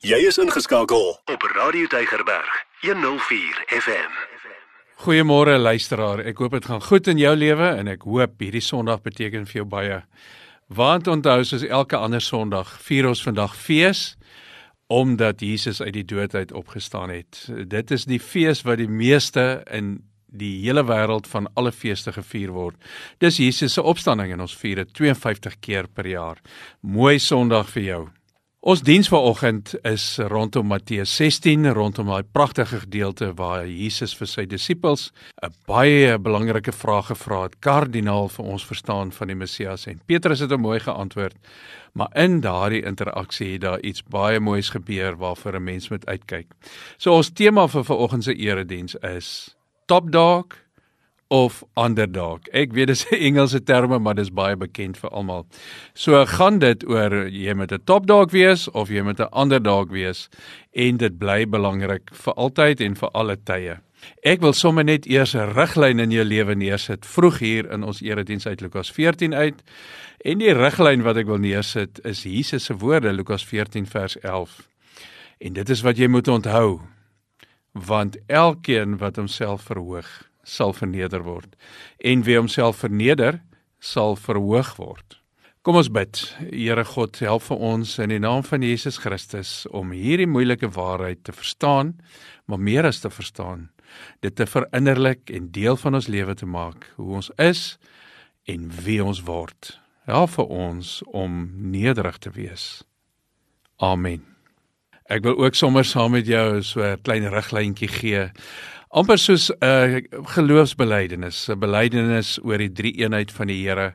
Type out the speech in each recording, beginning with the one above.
Jy is ingeskakel op Radio Deigerberg 104 FM. Goeiemôre luisteraar. Ek hoop dit gaan goed in jou lewe en ek hoop hierdie Sondag beteken vir jou baie. Want onthou soos elke ander Sondag, vier ons vandag fees omdat Jesus uit die dood uit opgestaan het. Dit is die fees wat die meeste in die hele wêreld van alle feeste gevier word. Dis Jesus se opstanding en ons vier dit 52 keer per jaar. Mooi Sondag vir jou. Ons diens vanoggend is rondom Matteus 16, rondom daai pragtige gedeelte waar Jesus vir sy disippels 'n baie belangrike vraag gevra het, kardinaal vir ons verstaan van die Messias en Petrus het hom mooi geantwoord. Maar in daardie interaksie het daar iets baie moois gebeur waarvoor 'n mens moet uitkyk. So ons tema vir vanoggend se erediens is Top Dog of underdog. Ek weet dit is 'n Engelse terme, maar dis baie bekend vir almal. So gaan dit oor jy moet 'n top dog wees of jy moet 'n underdog wees en dit bly belangrik vir altyd en vir alle tye. Ek wil sommer net eers 'n riglyn in jou lewe neersit vroeg hier in ons erediens uit Lukas 14 uit. En die riglyn wat ek wil neersit is Jesus se woorde Lukas 14 vers 11. En dit is wat jy moet onthou. Want elkeen wat homself verhoog, sal verneder word en wie homself verneder sal verhoog word. Kom ons bid. Here God, help vir ons in die naam van Jesus Christus om hierdie moeilike waarheid te verstaan, maar meer as te verstaan, dit te verinnerlik en deel van ons lewe te maak, hoe ons is en wie ons word. Help vir ons om nederig te wees. Amen. Ek wil ook sommer saam met jou so 'n klein riglyntjie gee amper soos 'n uh, geloofsbelijdenis, 'n belydenis oor die drie eenheid van die Here.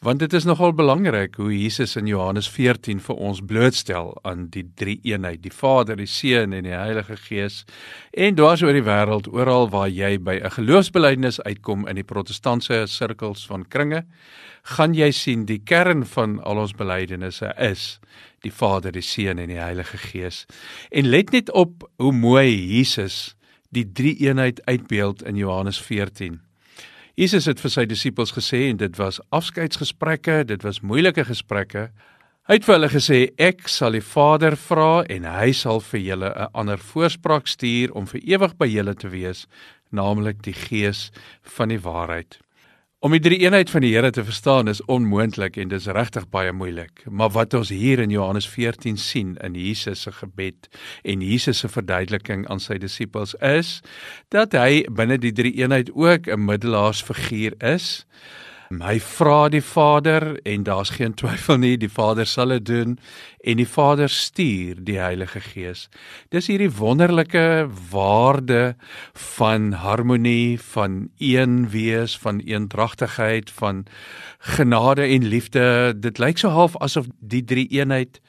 Want dit is nogal belangrik hoe Jesus in Johannes 14 vir ons blootstel aan die drie eenheid, die Vader, die Seun en die Heilige Gees. En dwars oor die wêreld, oral waar jy by 'n geloofsbelijdenis uitkom in die protestantse sirkels van kringe, gaan jy sien die kern van al ons belydenisse is die Vader, die Seun en die Heilige Gees. En let net op hoe mooi Jesus die drie eenheid uitbeeld in Johannes 14. Jesus het vir sy disippels gesê en dit was afskeidsgesprekke, dit was moeilike gesprekke. Hy het vir hulle gesê ek sal die Vader vra en hy sal vir julle 'n ander voorspraak stuur om vir ewig by julle te wees, naamlik die Gees van die waarheid. Om die drie eenheid van die Here te verstaan is onmoontlik en dis regtig baie moeilik. Maar wat ons hier in Johannes 14 sien in Jesus se gebed en Jesus se verduideliking aan sy disippels is dat hy binne die drie eenheid ook 'n middelaarsfiguur is. Hy vra die Vader en daar's geen twyfel nie, die Vader sal dit doen en die Vader stuur die Heilige Gees. Dis hierdie wonderlike waarde van harmonie, van een wees, van eendragtigheid, van genade en liefde. Dit lyk so half asof die drie eenheid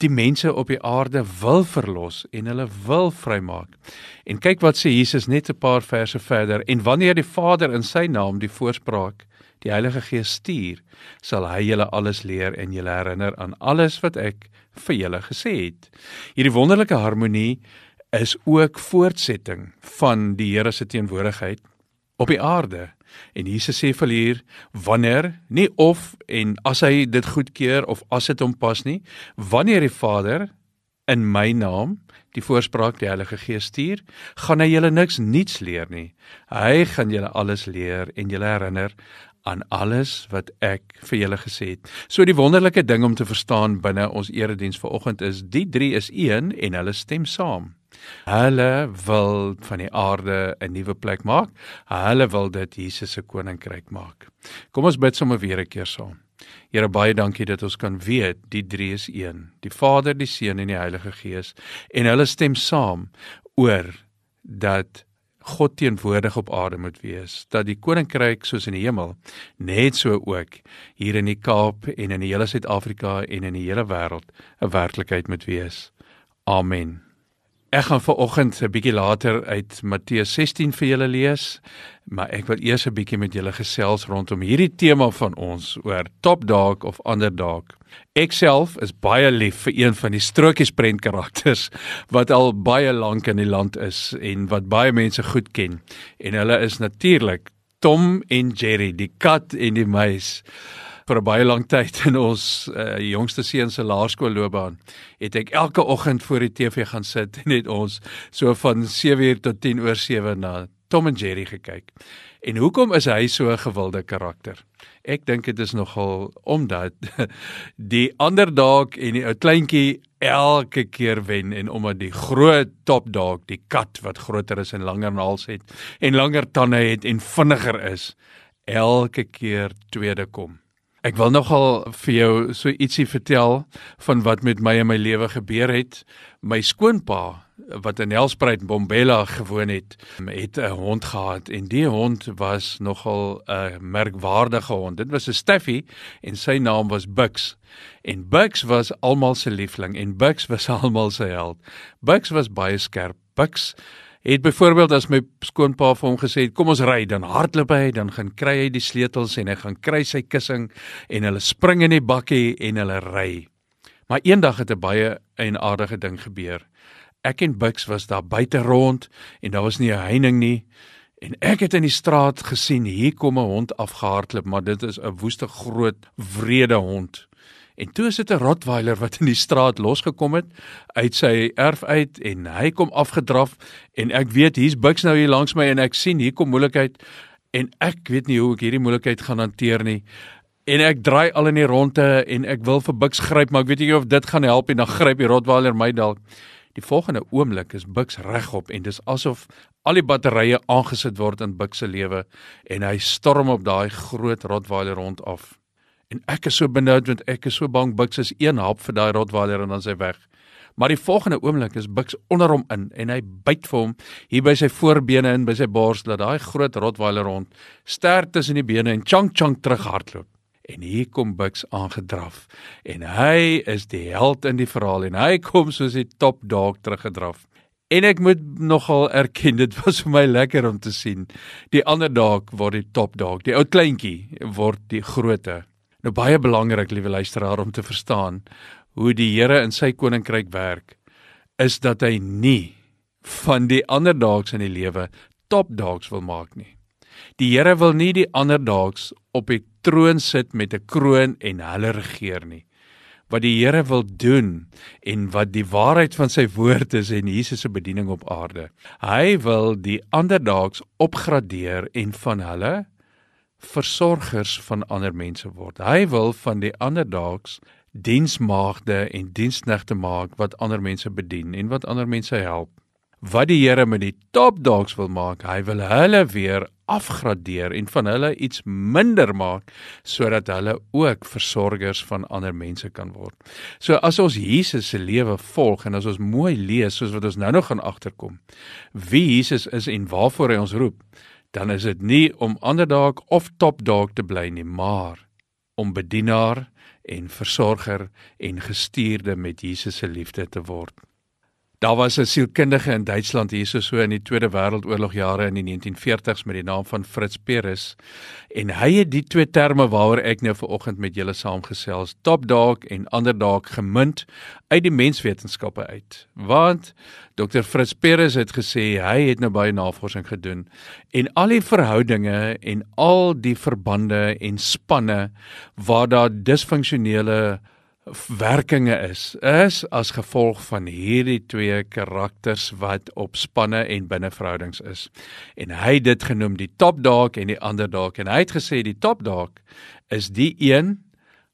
die mense op die aarde wil verlos en hulle wil vrymaak. En kyk wat sê Jesus net 'n paar verse verder en wanneer die Vader in sy naam die voorspraak die Heilige Gees stuur, sal hy julle alles leer en julle herinner aan alles wat ek vir julle gesê het. Hierdie wonderlike harmonie is ook voortsetting van die Here se teenwoordigheid op die aarde. En Jesus sê vir hier wanneer nie of en as hy dit goedkeur of as dit hom pas nie, wanneer die Vader in my naam die voorspraak die Heilige Gees stuur, gaan hy julle niks niets leer nie. Hy gaan julle alles leer en julle herinner aan alles wat ek vir julle gesê het. So die wonderlike ding om te verstaan binne ons erediens vanoggend is die drie is een en hulle stem saam. Hulle wil van die aarde 'n nuwe plek maak. Hulle wil dit Jesus se koninkryk maak. Kom ons bid sommer weer 'n keer saam. Here baie dankie dat ons kan weet die drie is een. Die Vader, die Seun en die Heilige Gees en hulle stem saam oor dat God teenwoordig op aarde moet wees, dat die koninkryk soos in die hemel net so ook hier in die Kaap en in die hele Suid-Afrika en in die hele wêreld 'n werklikheid moet wees. Amen. Ek gaan vanoggend 'n bietjie later uit Matteus 16 vir julle lees, maar ek wil eers 'n bietjie met julle gesels rondom hierdie tema van ons oor top dog of underdog. Ek self is baie lief vir een van die strokiesprent karakters wat al baie lank in die land is en wat baie mense goed ken. En hulle is natuurlik Tom en Jerry, die kat en die muis. Vir 'n baie lang tyd in ons uh, jongste seun se laerskoolloopbaan het ek elke oggend voor die TV gaan sit en het ons so van 7:00 tot 10 oor 7 na Tom en Jerry gekyk. En hoekom is hy so 'n gewilde karakter? Ek dink dit is nogal omdat die ander dalk en die ou kleintjie elke keer wen en omdat die groot top dog, die kat wat groter is en langer naels het en langer tande het en vinniger is, elke keer tweede kom. Ek wil nogal vir jou so ietsie vertel van wat met my in my lewe gebeur het. My skoonpa wat in Helspruit Bombela gewoon het, het 'n hond gehad en die hond was nogal 'n merkwaardige hond. Dit was 'n Staffy en sy naam was Bux. En Bux was almal se liefling en Bux was almal se held. Bux was baie skerp. Bux het byvoorbeeld as my skoonpa vir hom gesê het kom ons ry dan hardloop hy dan gaan kry hy die sleutels en hy gaan kry sy kussing en hulle spring in die bakkie en hulle ry. Maar eendag het 'n baie eienaardige ding gebeur ek en Bux was daar buite rond en daar was nie 'n heining nie en ek het in die straat gesien hier kom 'n hond afgehardloop maar dit is 'n woeste groot wrede hond en toe is dit 'n rottweiler wat in die straat losgekom het uit sy erf uit en hy kom afgedraf en ek weet hier's Bux nou hier langs my en ek sien hier kom moeilikheid en ek weet nie hoe ek hierdie moeilikheid gaan hanteer nie En ek draai al in die ronde en ek wil vir Bux gryp, maar ek weet nie of dit gaan help en dan gryp die Rottweiler my dalk. Die volgende oomblik is Bux regop en dis asof al die batterye aangesit word in Bux se lewe en hy storm op daai groot Rottweiler rond af. En ek is so benoud want ek is so bang Bux is een hap vir daai Rottweiler en dan sy weg. Maar die volgende oomblik is Bux onder hom in en hy byt vir hom hier by sy voorbene en by sy bors dat daai groot Rottweiler rond sterk tussen die bene en chang chang terug hardloop. En hier kom Bux aangedraf en hy is die held in die verhaal en hy kom soos die top dog teruggedraf. En ek moet nogal erken dit was vir my lekker om te sien. Die ander dog word die top dog, die ou kleintjie word die grootte. Nou baie belangrik liewe luisteraar om te verstaan hoe die Here in sy koninkryk werk is dat hy nie van die ander dogs in die lewe top dogs wil maak nie. Die Here wil nie die ander dogs op die troon sit met 'n kroon en hulle regeer nie. Wat die Here wil doen en wat die waarheid van sy woord is en Jesus se bediening op aarde. Hy wil die ander daags opgradeer en van hulle versorgers van ander mense word. Hy wil van die ander daags diensmaagde en diensknegte maak wat ander mense bedien en wat ander mense help wat die Here met die top dogs wil maak, hy wil hulle weer afgradeer en van hulle iets minder maak sodat hulle ook versorgers van ander mense kan word. So as ons Jesus se lewe volg en as ons mooi lees soos wat ons nou nog gaan agterkom wie Jesus is en waarvoor hy ons roep, dan is dit nie om ander dalk of top dog te bly nie, maar om bedienaar en versorger en gestuurde met Jesus se liefde te word. Daar was 'n sielkundige in Duitsland hierso so in die Tweede Wêreldoorlog jare in die 1940s met die naam van Fritz Perez en hy het die twee terme waaroor ek nou vanoggend met julle saamgesels, top dog en ander dog gemunt uit die menswetenskappe uit. Want Dr Fritz Perez het gesê hy het nou baie navorsing gedoen en al die verhoudinge en al die verbande en spanne waar daar disfunksionele werkinge is is as gevolg van hierdie twee karakters wat op spanne en binneverhoudings is. En hy het dit genoem die top dog en die ander dog en hy het gesê die top dog is die een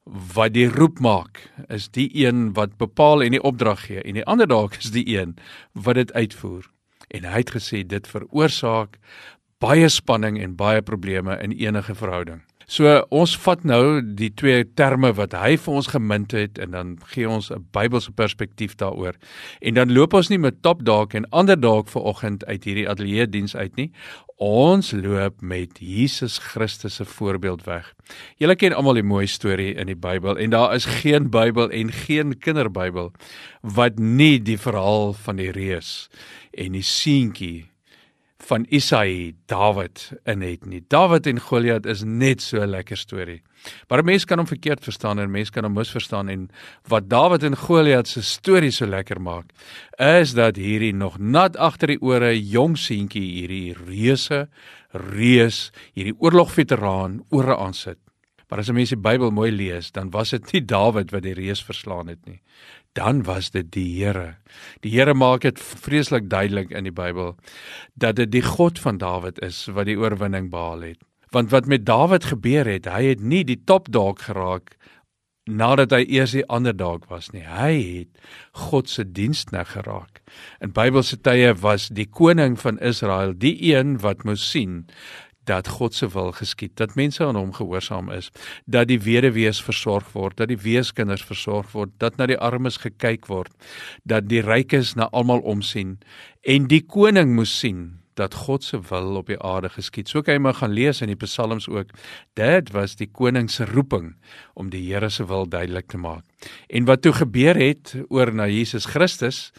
wat die roep maak, is die een wat bepaal en die opdrag gee en die ander dog is die een wat dit uitvoer. En hy het gesê dit veroorsaak baie spanning en baie probleme in enige verhouding. So ons vat nou die twee terme wat hy vir ons gemunt het en dan gee ons 'n Bybelse perspektief daaroor. En dan loop ons nie met top dalk en ander dalk vir oggend uit hierdie ateljee diens uit nie. Ons loop met Jesus Christus se voorbeeld weg. Julle ken almal die mooi storie in die Bybel en daar is geen Bybel en geen kinderbybel wat nie die verhaal van die reus en die seentjie van Isaïe Dawid in het nie. Dawid en Goliat is net so 'n lekker storie. Maar mense kan hom verkeerd verstaan en mense kan hom misverstaan en wat Dawid en Goliat se storie so lekker maak, is dat hierdie nog nat agter die ore jong seentjie hierdie reuse reus, hierdie oorlogveteraan ore aansit. Maar as 'n mens die Bybel mooi lees, dan was dit nie Dawid wat die reus verslaan het nie. Dan was dit die Here. Die Here maak dit vreeslik duidelik in die Bybel dat dit die God van Dawid is wat die oorwinning behaal het. Want wat met Dawid gebeur het, hy het nie die top dalk geraak nadat hy eers die ander dalk was nie. Hy het God se dienskneg geraak. In Bybelse tye was die koning van Israel die een wat moes sien dat God se wil geskied, dat mense aan hom gehoorsaam is, dat die weduwees versorg word, dat die weeskinders versorg word, dat na die armes gekyk word, dat die rykes na almal omsien en die koning moes sien dat God se wil op die aarde geskied. So kan jy maar gaan lees in die psalms ook. Dit was die koning se roeping om die Here se wil duidelik te maak. En wat toe gebeur het oor na Jesus Christus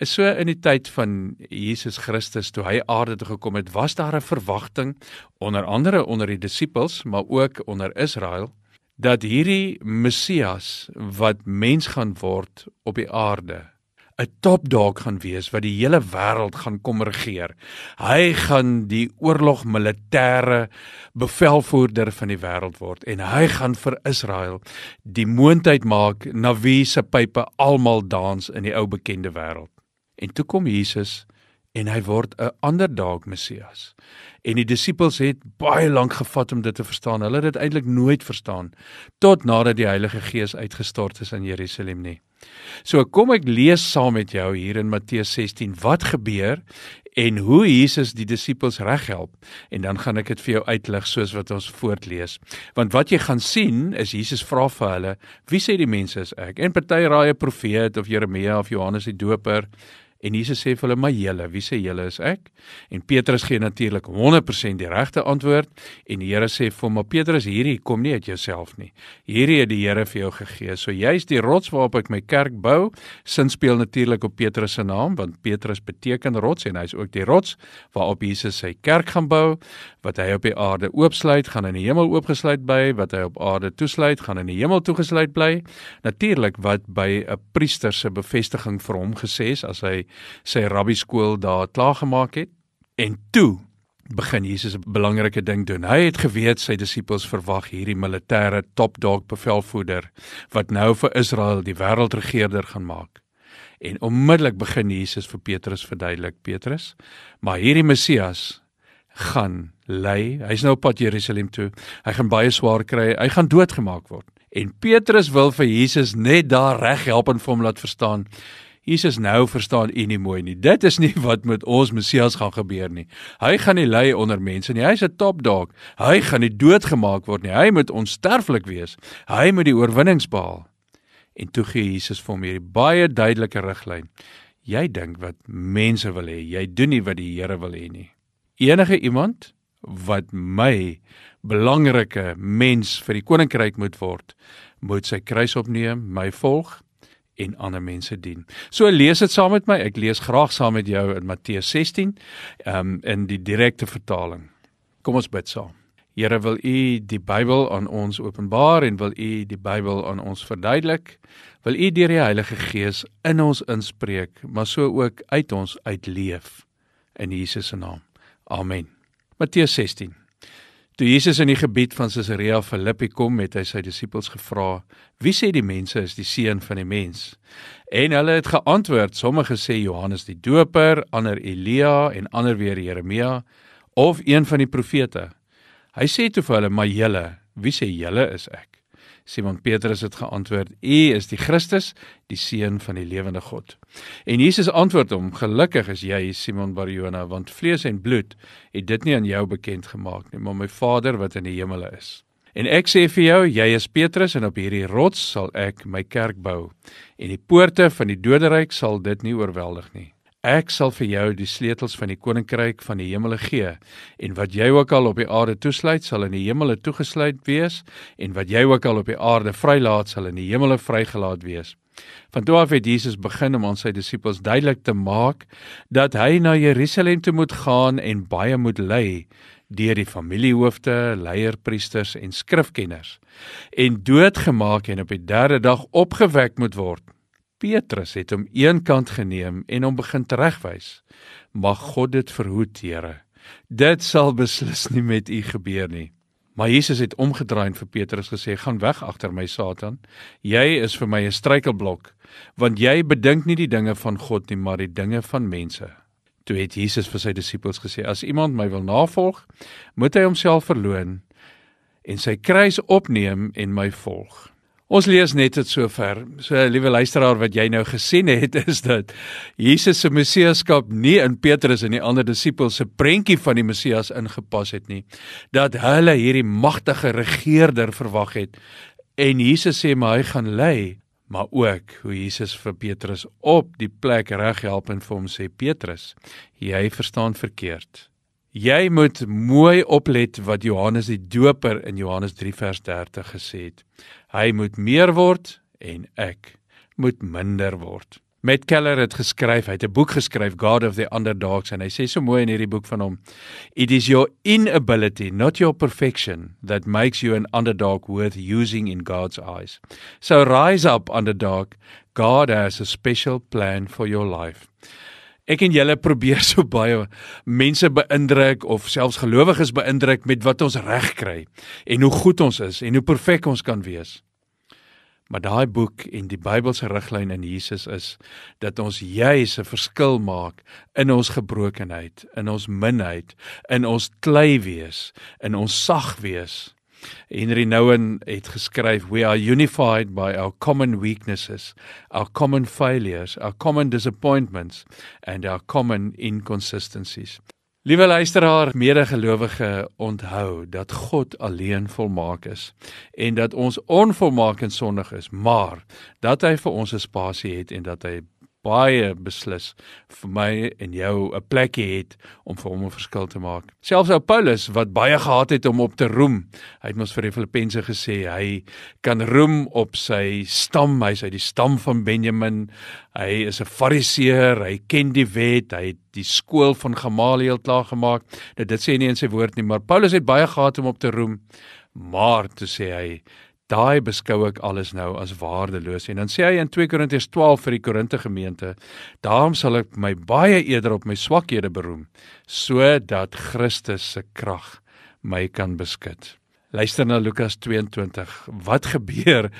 is so in die tyd van Jesus Christus toe hy aarde toe gekom het, was daar 'n verwagting onder andere onder die disippels, maar ook onder Israel dat hierdie Messias wat mens gaan word op die aarde 'n topdog gaan wees wat die hele wêreld gaan kom regeer. Hy gaan die oorlog militêre bevelvoerder van die wêreld word en hy gaan vir Israel die moontheid maak na wie se pype almal dans in die ou bekende wêreld. En toe kom Jesus en hy word 'n ander dalk Messias. En die disippels het baie lank gevat om dit te verstaan. Hulle het dit eintlik nooit verstaan tot nadat die Heilige Gees uitgestort is in Jerusalem nie. So kom ek lees saam met jou hier in Matteus 16 wat gebeur en hoe Jesus die disippels reghelp en dan gaan ek dit vir jou uitlig soos wat ons voortlees. Want wat jy gaan sien is Jesus vra vir hulle, wie sê die mense is ek? En party raai 'n profeet of Jeremia of Johannes die Doper. En Jesus sê vir hulle: "Maar julle, wie sê julle is ek?" En Petrus gee natuurlik 100% die regte antwoord en die Here sê vir hom: "Maar Petrus, hierdie kom nie uit jouself nie. Hierdie het die Here vir jou gegee. So jy's die rots waarop ek my kerk bou." Sin speel natuurlik op Petrus se naam want Petrus beteken rots en hy's ook die rots waarop Jesus sy kerk gaan bou. Wat hy op die aarde oopsluit, gaan in die hemel oopgesluit bly. Wat hy op aarde toesluit, gaan in die hemel toegesluit bly. Natuurlik wat by 'n priester se bevestiging vir hom gesê is as hy sy rabbi skool daar klaar gemaak het en toe begin Jesus 'n belangrike ding doen. Hy het geweet sy disippels verwag hierdie militêre topdog bevelvoerder wat nou vir Israel die wêreldregerder gaan maak. En onmiddellik begin Jesus vir Petrus verduidelik, Petrus, maar hierdie Messias gaan ly. Hy's nou op pad Jerusalem toe. Hy gaan baie swaar kry. Hy gaan doodgemaak word. En Petrus wil vir Jesus net daar reg help en vir hom laat verstaan Jesus nou verstaan u nie mooi nie. Dit is nie wat met ons Messias gaan gebeur nie. Hy gaan nie ly onder mense nie. Hy's 'n top dog. Hy gaan nie doodgemaak word nie. Hy moet onsterflik wees. Hy moet die oorwinnings behaal. En toe gee Jesus vir hom hierdie baie duidelike riglyn. Jy dink wat mense wil hê, jy doen nie wat die Here wil hê nie. Enige iemand wat my belangrike mens vir die koninkryk moet word, moet sy kruis opneem, my volg en ander mense dien. So lees dit saam met my. Ek lees graag saam met jou in Matteus 16 um, in die direkte vertaling. Kom ons bid saam. Here wil U die Bybel aan ons openbaar en wil U die Bybel aan ons verduidelik. Wil U deur die Heilige Gees in ons inspreek, maar so ook uit ons uitleef in Jesus se naam. Amen. Matteus 16 Toe Jesus in die gebied van Caesarea Philippi kom, het hy sy disippels gevra: "Wie sê die mense is die seun van die mens?" En hulle het geantwoord: "Sommige sê Johannes die Doper, ander Elia en ander weer Jeremia of een van die profete." Hy sê toe vir hulle: "Maar julle, wie sê julle is ek?" Simon Petrus het geantwoord: "U is die Christus, die seun van die lewende God." En Jesus antwoord hom: "Gelukkig is jy, Simon Barjona, want vlees en bloed het dit nie aan jou bekend gemaak nie, maar my Vader wat in die hemele is." En ek sê vir jou, jy is Petrus en op hierdie rots sal ek my kerk bou. En die poorte van die doderyk sal dit nie oorweldig nie. Ek sal vir jou die sleutels van die koninkryk van die hemele gee en wat jy ook al op die aarde toesluit sal in die hemele toegesluit wees en wat jy ook al op die aarde vrylaat sal in die hemele vrygelaat wees. Van toe af het Jesus begin om aan sy disippels duidelik te maak dat hy na Jerusalem toe moet gaan en baie moet ly deur die familiehoofde, leierpriesters en skrifkenners en doodgemaak en op die derde dag opgewek moet word. Petrus het hom eenkant geneem en hom begin teregwys. Mag God dit verhoed, Here. Dit sal beslis nie met u gebeur nie. Maar Jesus het omgedraai en vir Petrus gesê: "Gaan weg agter my, Satan. Jy is vir my 'n struikelblok, want jy bedink nie die dinge van God nie, maar die dinge van mense." Toe het Jesus vir sy disippels gesê: "As iemand my wil navolg, moet hy homself verloën en sy kruis opneem en my volg." Ons lees net tot sover. So liewe luisteraar wat jy nou gesien het is dat Jesus se messiaskap nie in Petrus en die ander disippels se prentjie van die Messias ingepas het nie. Dat hulle hierdie magtige regerder verwag het. En Jesus sê maar hy gaan lei, maar ook hoe Jesus vir Petrus op die plek reg help en vir hom sê Petrus, jy verstaan verkeerd. Jy moet mooi oplet wat Johannes die Doper in Johannes 3 vers 30 gesê het. Hy moet meer word en ek moet minder word. Matt Keller het geskryf, hy het 'n boek geskryf God of the Underdogs en hy sê so mooi in hierdie boek van hom: It is your inability, not your perfection, that makes you an underdog worth using in God's eyes. So rise up underdog. God has a special plan for your life. Ek en julle probeer so baie mense beïndruk of selfs gelowiges beïndruk met wat ons reg kry en hoe goed ons is en hoe perfek ons kan wees. Maar daai boek en die Bybelse riglyn in Jesus is dat ons juis 'n verskil maak in ons gebrokenheid, in ons minheid, in ons klei wees, in ons sag wees. Henry Nouwen het geskryf we are unified by our common weaknesses, our common failures, our common disappointments and our common inconsistencies. Liewe luisteraar, medegelowige, onthou dat God alleen volmaak is en dat ons onvolmaak en sondig is, maar dat hy vir ons 'n spasie het en dat hy baie beslis vir my en jou 'n plekkie het om vir hom 'n verskil te maak. Selfs ou Paulus wat baie gehad het om op te roem. Hy het mos vir die Filippense gesê hy kan roem op sy stam, hy's uit die stam van Benjamin. Hy is 'n Fariseer, hy ken die wet, hy het die skool van Gamaliel klaar gemaak. Nou dit sê nie in sy woord nie, maar Paulus het baie gehad om op te roem. Maar toe sê hy daai beskou ek alles nou as waardeloos en dan sê hy in 2 Korintiërs 12 vir die Korinte gemeente daarom sal ek my baie eerder op my swakhede beroem sodat Christus se krag my kan beskud Luister na Lukas 22. Wat gebeur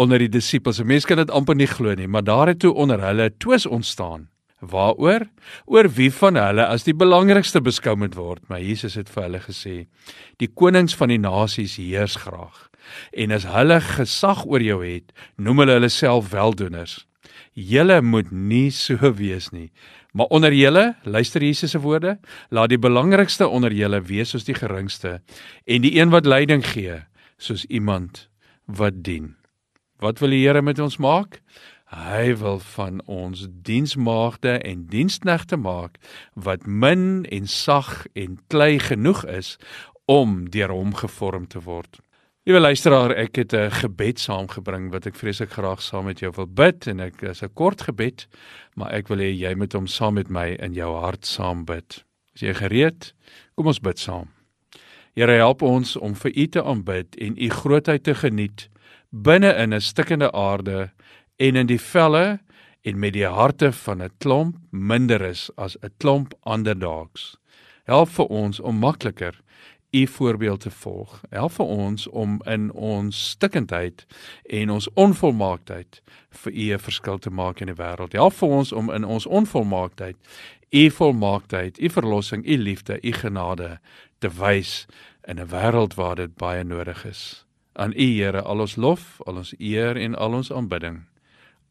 onder die disippels? Mense kan dit amper nie glo nie, maar daar het toe onder hulle twis ontstaan. Waaroor? Oor wie van hulle as die belangrikste beskou moet word. Maar Jesus het vir hulle gesê: "Die konings van die nasies heers graag en as hulle gesag oor jou het, noem hulle hulle self weldoeners. Julle moet nie so wees nie. Maar onder julle, luister Jesus se woorde, laat die belangrikste onder julle wees soos die geringste en die een wat leiding gee soos iemand wat dien. Wat wil die Here met ons maak? Hy wil van ons diensmaagde en diensknegte maak wat min en sag en klei genoeg is om deur hom gevorm te word. Liewe luisteraar, ek het 'n gebed saamgebring wat ek vreeslik graag saam met jou wil bid en ek is 'n kort gebed, maar ek wil hê jy moet hom saam met my in jou hart saam bid. Is jy gereed? Kom ons bid saam. Here, help ons om vir U te aanbid en U grootheid te geniet binne in 'n stikkende aarde en in die velle en met die harte van 'n klomp minder is as 'n klomp ander dogs. Help vir ons om makliker u voorbeeld te volg. Help vir ons om in ons stikkindheid en ons onvolmaaktheid vir u 'n verskil te maak in die wêreld. Help vir ons om in ons onvolmaaktheid u volmaaktheid, u verlossing, u liefde, u genade te wys in 'n wêreld waar dit baie nodig is. Aan u Here al ons lof, al ons eer en al ons aanbidding.